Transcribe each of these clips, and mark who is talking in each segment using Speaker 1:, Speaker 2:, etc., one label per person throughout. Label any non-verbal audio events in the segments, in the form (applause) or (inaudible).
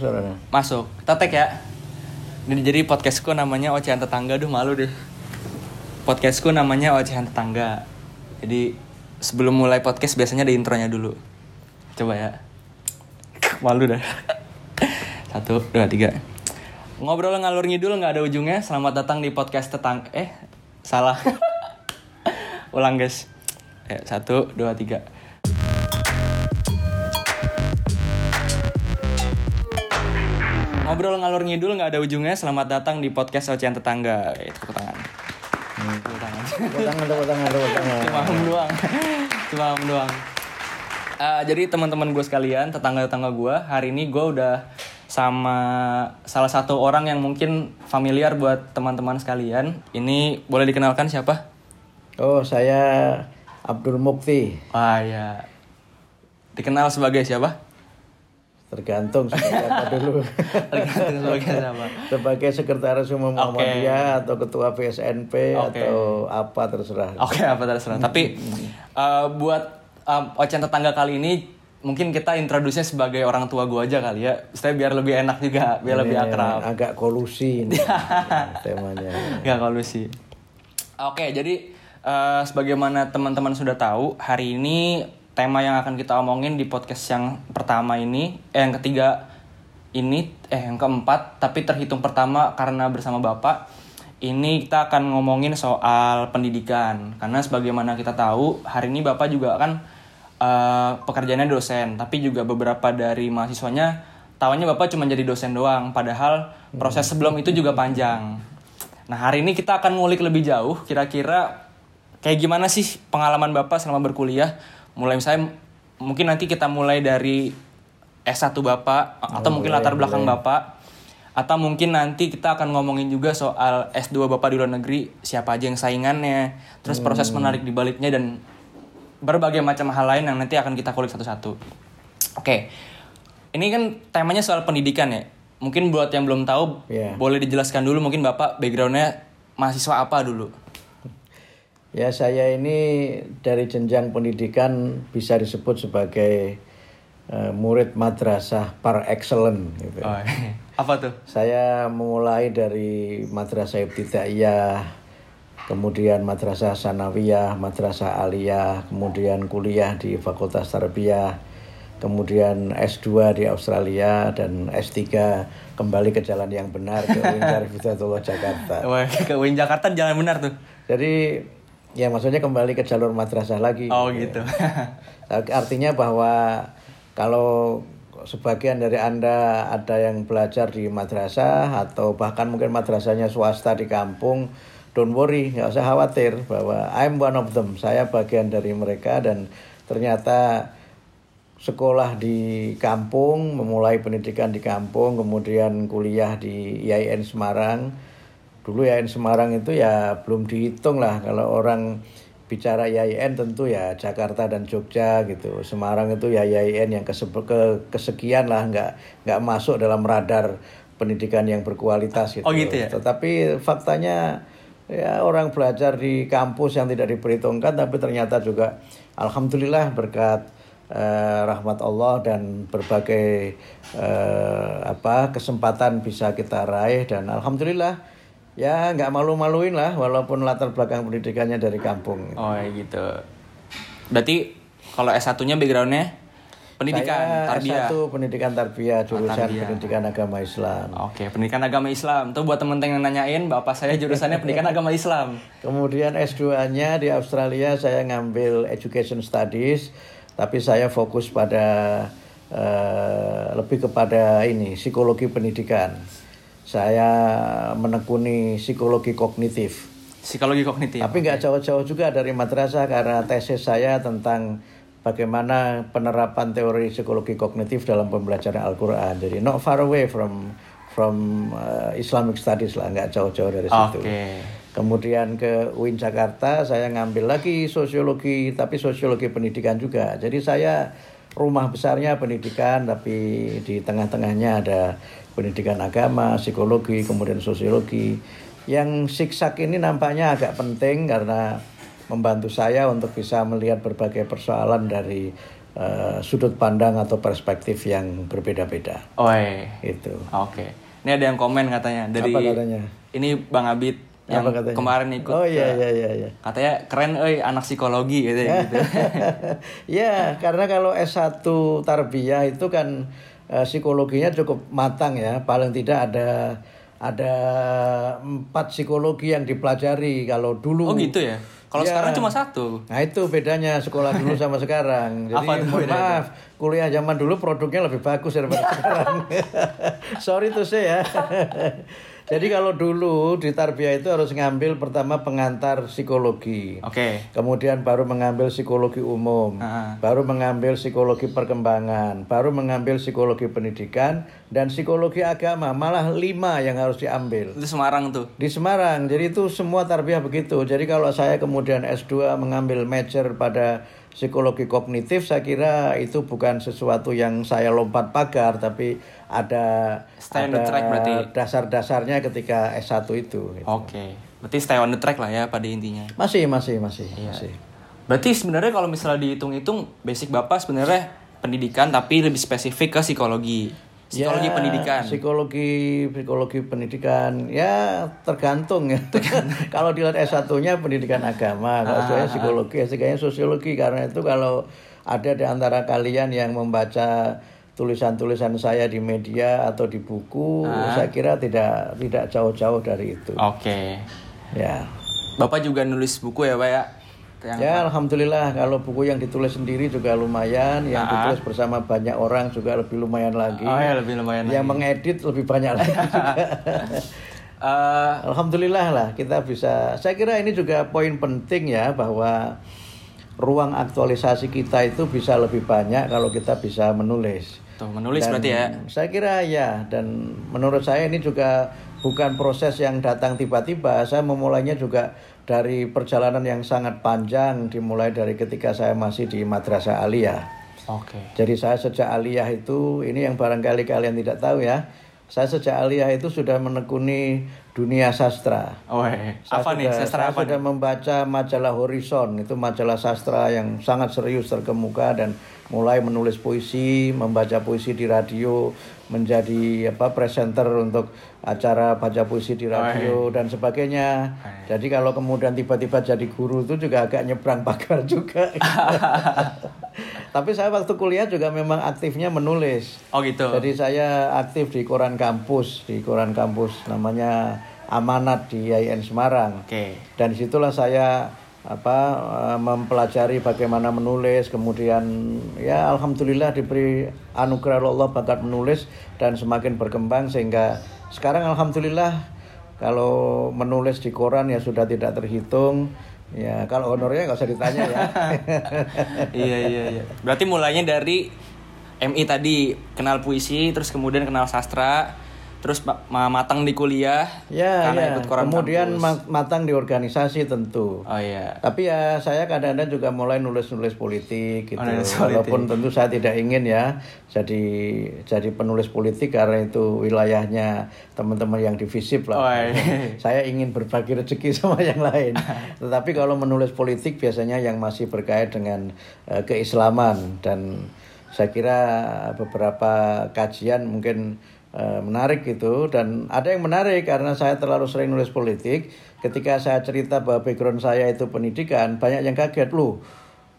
Speaker 1: suaranya.
Speaker 2: Masuk. Tag ya. Jadi podcastku namanya Ocehan Tetangga. Duh malu deh. Podcastku namanya Ocehan Tetangga. Jadi sebelum mulai podcast biasanya ada intronya dulu. Coba ya. Malu dah. Satu, dua, tiga. Ngobrol ngalur ngidul nggak ada ujungnya. Selamat datang di podcast tetang. Eh, salah. (laughs) Ulang guys. Ya, satu, dua, tiga. Ngobrol ngalur ngidul nggak ada ujungnya. Selamat datang di podcast Ocehan Tetangga. Itu tepuk tangan. Tepuk tangan.
Speaker 1: Tepuk tangan, tepuk tangan, tepuk tangan.
Speaker 2: Cuma om doang. Cuma om doang. Eh, jadi teman-teman gue sekalian, tetangga-tetangga gue, hari ini gue udah sama salah satu orang yang mungkin familiar buat teman-teman sekalian. Ini boleh dikenalkan siapa?
Speaker 1: Oh, saya Abdul Mukti.
Speaker 2: Wah ya. Dikenal sebagai siapa?
Speaker 1: Tergantung sebagai apa (laughs) dulu.
Speaker 2: Tergantung sebagai siapa.
Speaker 1: sebagai sekretaris umum Muhammadiyah atau ketua PSNP
Speaker 2: Oke.
Speaker 1: atau apa terserah.
Speaker 2: Oke, apa terserah. Tapi eh, buat um, Ocehan Tetangga kali ini mungkin kita introduce sebagai orang tua gue aja kali ya. Supaya biar lebih enak juga, biar lebih
Speaker 1: Ini
Speaker 2: akrab.
Speaker 1: Agak kolusi ini (laughs) temanya.
Speaker 2: Gak kolusi. Oke, jadi eh, sebagaimana teman-teman sudah tahu, hari ini tema yang akan kita omongin di podcast yang pertama ini, eh yang ketiga ini, eh yang keempat, tapi terhitung pertama karena bersama Bapak. Ini kita akan ngomongin soal pendidikan, karena sebagaimana kita tahu, hari ini Bapak juga kan eh, pekerjaannya dosen, tapi juga beberapa dari mahasiswanya tahunya Bapak cuma jadi dosen doang, padahal proses sebelum itu juga panjang. Nah hari ini kita akan ngulik lebih jauh kira-kira kayak gimana sih pengalaman Bapak selama berkuliah. Mulai misalnya mungkin nanti kita mulai dari S1 Bapak atau mungkin latar belakang Bapak. Atau mungkin nanti kita akan ngomongin juga soal S2 Bapak di luar negeri, siapa aja yang saingannya, terus proses menarik di baliknya dan berbagai macam hal lain yang nanti akan kita kulik satu-satu. Oke. Ini kan temanya soal pendidikan ya. Mungkin buat yang belum tahu,
Speaker 1: Iya.
Speaker 2: boleh dijelaskan dulu mungkin Bapak backgroundnya mahasiswa apa dulu?
Speaker 1: Ya saya ini dari jenjang pendidikan bisa disebut sebagai eh, murid madrasah par excellent. Gitu.
Speaker 2: Oh, apa tuh?
Speaker 1: Saya memulai dari madrasah ibtidaiyah, kemudian madrasah sanawiyah, madrasah aliyah, kemudian kuliah di Fakultas Tarbiyah, kemudian S2 di Australia dan S3 kembali ke jalan yang benar ke UIN Jakarta.
Speaker 2: Wah, ke UIN Jakarta jalan benar tuh.
Speaker 1: Jadi ya maksudnya kembali ke jalur madrasah lagi.
Speaker 2: Oh
Speaker 1: ya.
Speaker 2: gitu.
Speaker 1: Artinya bahwa kalau sebagian dari Anda ada yang belajar di madrasah atau bahkan mungkin madrasahnya swasta di kampung, don't worry, nggak usah khawatir bahwa I'm one of them. Saya bagian dari mereka dan ternyata sekolah di kampung, memulai pendidikan di kampung, kemudian kuliah di IAIN Semarang. Dulu IAIN Semarang itu ya belum dihitung lah kalau orang bicara IAIN tentu ya Jakarta dan Jogja gitu. Semarang itu ya IAIN yang kese- ke kesekian lah nggak nggak masuk dalam radar pendidikan yang berkualitas gitu.
Speaker 2: Oh, gitu ya?
Speaker 1: Tetapi faktanya ya orang belajar di kampus yang tidak diperhitungkan tapi ternyata juga alhamdulillah berkat eh, rahmat Allah dan berbagai eh, apa kesempatan bisa kita raih dan alhamdulillah ya nggak malu-maluin lah walaupun latar belakang pendidikannya dari kampung.
Speaker 2: Oh ya gitu. Berarti kalau S1-nya backgroundnya pendidikan,
Speaker 1: Saya
Speaker 2: tarbiyah.
Speaker 1: S1 pendidikan tarbiyah jurusan
Speaker 2: tarbiyah.
Speaker 1: pendidikan agama Islam.
Speaker 2: Oke, pendidikan agama Islam. Tuh buat temen-temen yang nanyain, bapak saya jurusannya pendidikan (laughs) agama Islam.
Speaker 1: Kemudian S2-nya di Australia saya ngambil Education Studies, tapi saya fokus pada eh, lebih kepada ini psikologi pendidikan. Saya menekuni psikologi kognitif.
Speaker 2: Psikologi kognitif.
Speaker 1: Tapi nggak jauh-jauh juga dari madrasah karena tesis saya tentang bagaimana penerapan teori psikologi kognitif dalam pembelajaran Al-Quran. Jadi not far away from from uh, Islamic Studies lah, nggak jauh-jauh dari situ.
Speaker 2: Oke.
Speaker 1: Kemudian ke UIN Jakarta saya ngambil lagi sosiologi tapi sosiologi pendidikan juga. Jadi saya rumah besarnya pendidikan tapi di tengah-tengahnya ada pendidikan agama, psikologi, kemudian sosiologi. Yang siksak ini nampaknya agak penting karena membantu saya untuk bisa melihat berbagai persoalan dari eh, sudut pandang atau perspektif yang berbeda-beda.
Speaker 2: Oh, iya.
Speaker 1: Itu.
Speaker 2: Oke. Ini ada yang komen katanya dari
Speaker 1: Apa katanya?
Speaker 2: Ini Bang Abid yang
Speaker 1: Apa katanya?
Speaker 2: kemarin ikut.
Speaker 1: Oh iya iya iya iya.
Speaker 2: Katanya keren euy anak psikologi gitu, gitu. (laughs)
Speaker 1: ya, karena kalau S1 tarbiyah itu kan eh, psikologinya cukup matang ya. Paling tidak ada ada empat psikologi yang dipelajari kalau dulu.
Speaker 2: Oh gitu ya. Kalau
Speaker 1: Ya.
Speaker 2: sekarang cuma satu.
Speaker 1: Nah itu bedanya sekolah dulu sama (laughs) sekarang. Jadi
Speaker 2: Apa
Speaker 1: mohon
Speaker 2: bedanya?
Speaker 1: maaf, kuliah zaman dulu produknya lebih bagus daripada (laughs) sekarang. Sorry tuh saya. (laughs) Jadi (laughs) kalau dulu di tarbiyah itu harus ngambil pertama pengantar psikologi.
Speaker 2: Oke.
Speaker 1: Kemudian baru mengambil psikologi umum,
Speaker 2: Ah.
Speaker 1: baru mengambil psikologi perkembangan, baru mengambil psikologi pendidikan dan psikologi agama. Malah lima yang harus diambil
Speaker 2: Itu Semarang tuh.
Speaker 1: di Semarang. Jadi itu semua tarbiyah begitu. Jadi kalau saya kemudian S2 mengambil major pada psikologi kognitif, saya kira itu bukan sesuatu yang saya lompat pagar, tapi ada
Speaker 2: Stay on the
Speaker 1: ada
Speaker 2: track berarti.
Speaker 1: dasar-dasarnya ketika S1 itu. gitu.
Speaker 2: Oke. Berarti stay on the track lah ya pada intinya.
Speaker 1: Masih, masih, masih,
Speaker 2: Iya.
Speaker 1: masih.
Speaker 2: Berarti sebenarnya kalau misalnya dihitung-hitung basic Bapak sebenarnya pendidikan tapi lebih spesifik ke psikologi. Psikologi
Speaker 1: Ya,
Speaker 2: pendidikan.
Speaker 1: Psikologi, psikologi pendidikan, ya tergantung ya. (laughs) kalau dilihat S1-nya pendidikan agama, kalau saya psikologi, S3-nya sosiologi. Karena itu kalau ada di antara kalian yang membaca tulisan-tulisan saya di media atau di buku, saya kira tidak tidak jauh-jauh dari itu.
Speaker 2: Oke.
Speaker 1: Ya.
Speaker 2: Bapak juga nulis buku ya, Pak ya? Yang
Speaker 1: Ya alhamdulillah kalau buku yang ditulis sendiri juga lumayan, yang ditulis bersama banyak orang juga lebih lumayan lagi.
Speaker 2: Oh ya, lebih lumayan
Speaker 1: yang mengedit lebih banyak lagi (laughs) juga.
Speaker 2: Eh,
Speaker 1: Alhamdulillah lah kita bisa. Saya kira ini juga poin penting ya bahwa ruang aktualisasi kita itu bisa lebih banyak kalau kita bisa menulis.
Speaker 2: tuh menulis
Speaker 1: Dan
Speaker 2: berarti ya.
Speaker 1: Saya kira ya dan menurut saya ini juga bukan proses yang datang tiba-tiba. Saya memulainya juga dari perjalanan yang sangat panjang dimulai dari ketika saya masih di Madrasah Aliyah.
Speaker 2: Oke.
Speaker 1: Jadi saya sejak aliyah itu, ini yang barangkali kalian tidak tahu ya, saya sejak aliyah itu sudah menekuni dunia sastra.
Speaker 2: Oh, eh.
Speaker 1: Saya
Speaker 2: apa nih?
Speaker 1: sudah-
Speaker 2: Sastra
Speaker 1: saya
Speaker 2: apa
Speaker 1: sudah
Speaker 2: nih?
Speaker 1: membaca majalah Horizon, itu majalah sastra yang sangat serius terkemuka dan mulai menulis puisi, membaca puisi di radio, menjadi apa presenter untuk acara baca puisi di radio dan sebagainya. Jadi kalau kemudian tiba-tiba jadi guru itu juga agak nyebrang pagar juga. (laughs) Tapi saya waktu kuliah juga memang aktifnya menulis.
Speaker 2: Oh gitu.
Speaker 1: Jadi saya aktif di koran kampus, di koran kampus namanya Amanat di IAIN Semarang.
Speaker 2: Oke.
Speaker 1: Dan di situlah saya apa eh, mempelajari bagaimana menulis, kemudian ya alhamdulillah diberi anugerah Allah bakat menulis dan semakin berkembang sehingga sekarang alhamdulillah kalau menulis di koran ya sudah tidak terhitung. Ya kalau honornya nggak usah ditanya ya. (laughs)
Speaker 2: iya iya iya. Berarti mulainya dari MI tadi kenal puisi, terus kemudian kenal sastra, terus ma- ma- matang di kuliah
Speaker 1: Ya,
Speaker 2: karena
Speaker 1: ya.
Speaker 2: ikut koran
Speaker 1: kemudian
Speaker 2: kampus.
Speaker 1: ma- matang di organisasi tentu.
Speaker 2: Oh iya.
Speaker 1: Tapi ya saya kadang-kadang juga mulai nulis-nulis politik gitu.
Speaker 2: Oh, nulis
Speaker 1: Walaupun tentu saya tidak ingin ya jadi jadi penulis politik karena itu wilayahnya teman-teman yang divisif lah.
Speaker 2: Oh, iya. (laughs)
Speaker 1: saya ingin berbagi rezeki (laughs) sama yang lain. Tetapi kalau menulis politik biasanya yang masih berkait dengan eh, keislaman dan saya kira beberapa kajian mungkin menarik gitu dan ada yang menarik karena saya terlalu sering nulis politik. Ketika saya cerita bahwa background saya itu pendidikan banyak yang kaget loh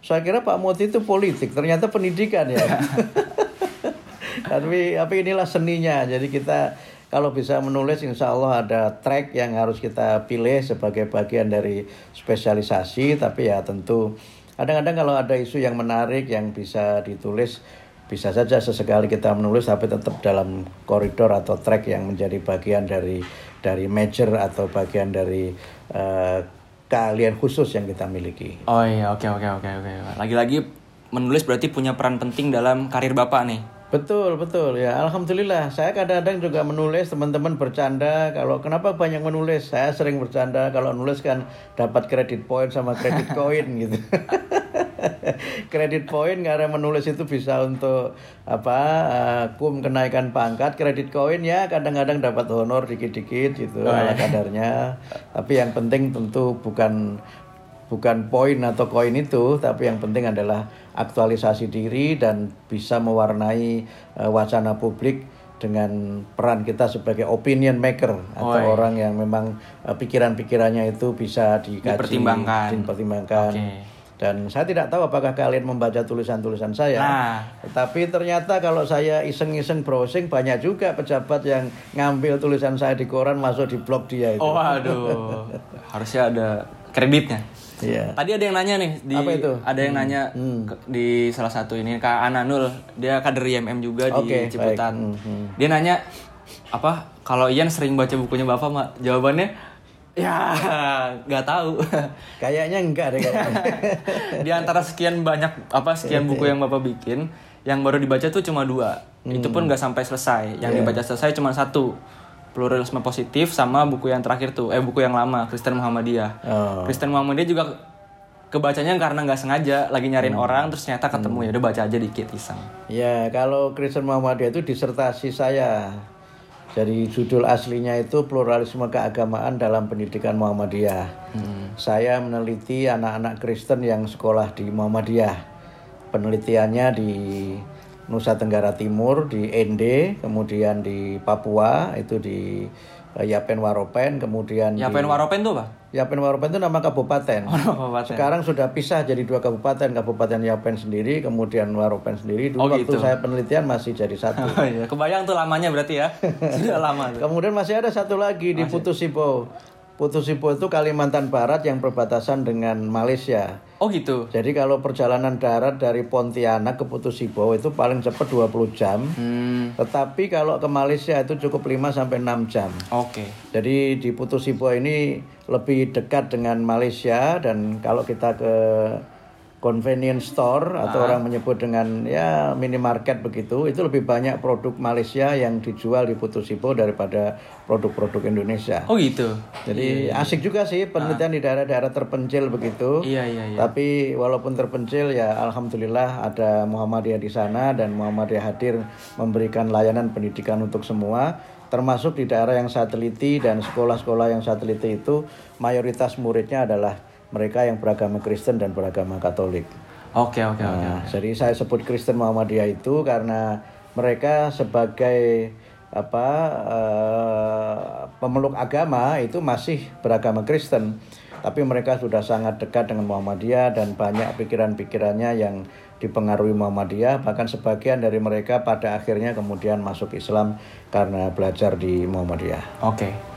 Speaker 1: saya kira Pak Moti itu politik ternyata pendidikan ya. (laughs) Tapi tapi inilah seninya. Jadi kita kalau bisa menulis insya Allah ada track yang harus kita pilih sebagai bagian dari spesialisasi. Tapi ya tentu kadang-kadang kalau ada isu yang menarik yang bisa ditulis bisa saja sesekali kita menulis tapi tetap dalam koridor atau track yang menjadi bagian dari dari major atau bagian dari eh, keahlian khusus yang kita miliki.
Speaker 2: Oh iya, oke oke oke oke. Lagi-lagi menulis berarti punya peran penting dalam karir Bapak nih.
Speaker 1: Betul, betul ya. Alhamdulillah. Saya kadang-kadang juga menulis, teman-teman bercanda. Kalau kenapa banyak menulis? Saya sering bercanda kalau nulis kan dapat kredit point sama kredit (laughs) koin gitu. (laughs) kredit point karena menulis itu bisa untuk apa? eh, kum kenaikan pangkat. Kredit koin ya kadang-kadang dapat honor dikit-dikit gitu ala kadarnya. Tapi yang penting tentu bukan bukan poin atau koin itu, tapi yang penting adalah aktualisasi diri dan bisa mewarnai eh, wacana publik dengan peran kita sebagai opinion maker atau
Speaker 2: iya.
Speaker 1: orang yang memang eh, pikiran-pikirannya itu bisa dikaji,
Speaker 2: Dipertimbangkan.
Speaker 1: dipertimbangkan.
Speaker 2: Oke.
Speaker 1: Dan saya tidak tahu apakah kalian membaca tulisan-tulisan saya.
Speaker 2: Nah.
Speaker 1: Tetapi ternyata kalau saya iseng-iseng browsing banyak juga pejabat yang ngambil tulisan saya di koran masuk di blog dia itu.
Speaker 2: Oh aduh, harusnya ada kreditnya.
Speaker 1: Iya.
Speaker 2: Tadi ada yang nanya nih di
Speaker 1: Apa itu?
Speaker 2: ada yang nanya ke- di salah satu ini Kak Ananul, dia kader IMM juga di
Speaker 1: Oke,
Speaker 2: Ciputat.
Speaker 1: baik. Hmm, hmm.
Speaker 2: Dia nanya apa kalau Ian sering baca bukunya Bapak, Mak? Jawabannya ya (laughs) nggak tahu.
Speaker 1: Kayaknya enggak deh kayaknya. (laughs)
Speaker 2: di antara sekian banyak apa sekian buku yang Bapak bikin, yang baru dibaca tuh cuma dua. Itu pun nggak sampai selesai. Yang
Speaker 1: Iya.
Speaker 2: dibaca selesai cuma satu. Pluralisme positif sama buku yang terakhir tuh, eh buku yang lama Kristen Muhammadiyah.
Speaker 1: Oh.
Speaker 2: Kristen Muhammadiyah juga kebacanya karena nggak sengaja lagi nyariin
Speaker 1: Hmm.
Speaker 2: orang terus ternyata ketemu ya udah baca aja dikit iseng.
Speaker 1: Ya, kalau Kristen Muhammadiyah itu disertasi saya. Jadi judul aslinya itu pluralisme keagamaan dalam pendidikan Muhammadiyah. Saya meneliti anak-anak Kristen yang sekolah di Muhammadiyah. Penelitiannya di Nusa Tenggara Timur, di Ende, kemudian di Papua, itu di Yapen Waropen, kemudian
Speaker 2: Ya
Speaker 1: di
Speaker 2: waropen tuh, Pak?
Speaker 1: Yapen Waropen itu nama kabupaten.
Speaker 2: Oh, kabupaten.
Speaker 1: Sekarang sudah pisah jadi dua kabupaten, Kabupaten Yapen sendiri, kemudian Waropen sendiri. Dulu
Speaker 2: Oh,
Speaker 1: waktu
Speaker 2: gitu.
Speaker 1: saya penelitian masih jadi satu. (laughs)
Speaker 2: Oh iya, kebayang tuh lamanya berarti ya. (laughs) Sudah lama tuh.
Speaker 1: Kemudian masih ada satu lagi di Putusipo. Putusipo itu Kalimantan Barat yang berbatasan dengan Malaysia.
Speaker 2: Oh gitu.
Speaker 1: Jadi kalau perjalanan darat dari Pontianak ke Putusipo itu paling cepat 20 jam.
Speaker 2: Hmm,
Speaker 1: Tetapi kalau ke Malaysia itu cukup 5 sampai 6 jam.
Speaker 2: oke.
Speaker 1: Jadi di Putusipo ini lebih dekat dengan Malaysia dan kalau kita ke convenience store atau orang menyebut dengan ya minimarket begitu itu lebih banyak produk Malaysia yang dijual di Putusipo daripada produk-produk Indonesia.
Speaker 2: Oh gitu.
Speaker 1: Jadi asik juga sih penelitian di daerah-daerah terpencil begitu.
Speaker 2: Iya iya iya.
Speaker 1: Tapi walaupun terpencil ya alhamdulillah ada Muhammadiyah di sana dan Muhammadiyah hadir memberikan layanan pendidikan untuk semua termasuk di daerah yang saya teliti dan sekolah-sekolah yang saya teliti itu mayoritas muridnya adalah mereka yang beragama Kristen dan beragama Katolik.
Speaker 2: Oke oke oke.
Speaker 1: Nah, jadi saya sebut Kristen Muhammadiyah itu karena mereka sebagai apa eh, pemeluk agama itu masih beragama Kristen, tapi mereka sudah sangat dekat dengan Muhammadiyah dan banyak pikiran-pikirannya yang dipengaruhi Muhammadiyah, bahkan sebagian dari mereka pada akhirnya kemudian masuk Islam karena belajar di Muhammadiyah.
Speaker 2: Oke.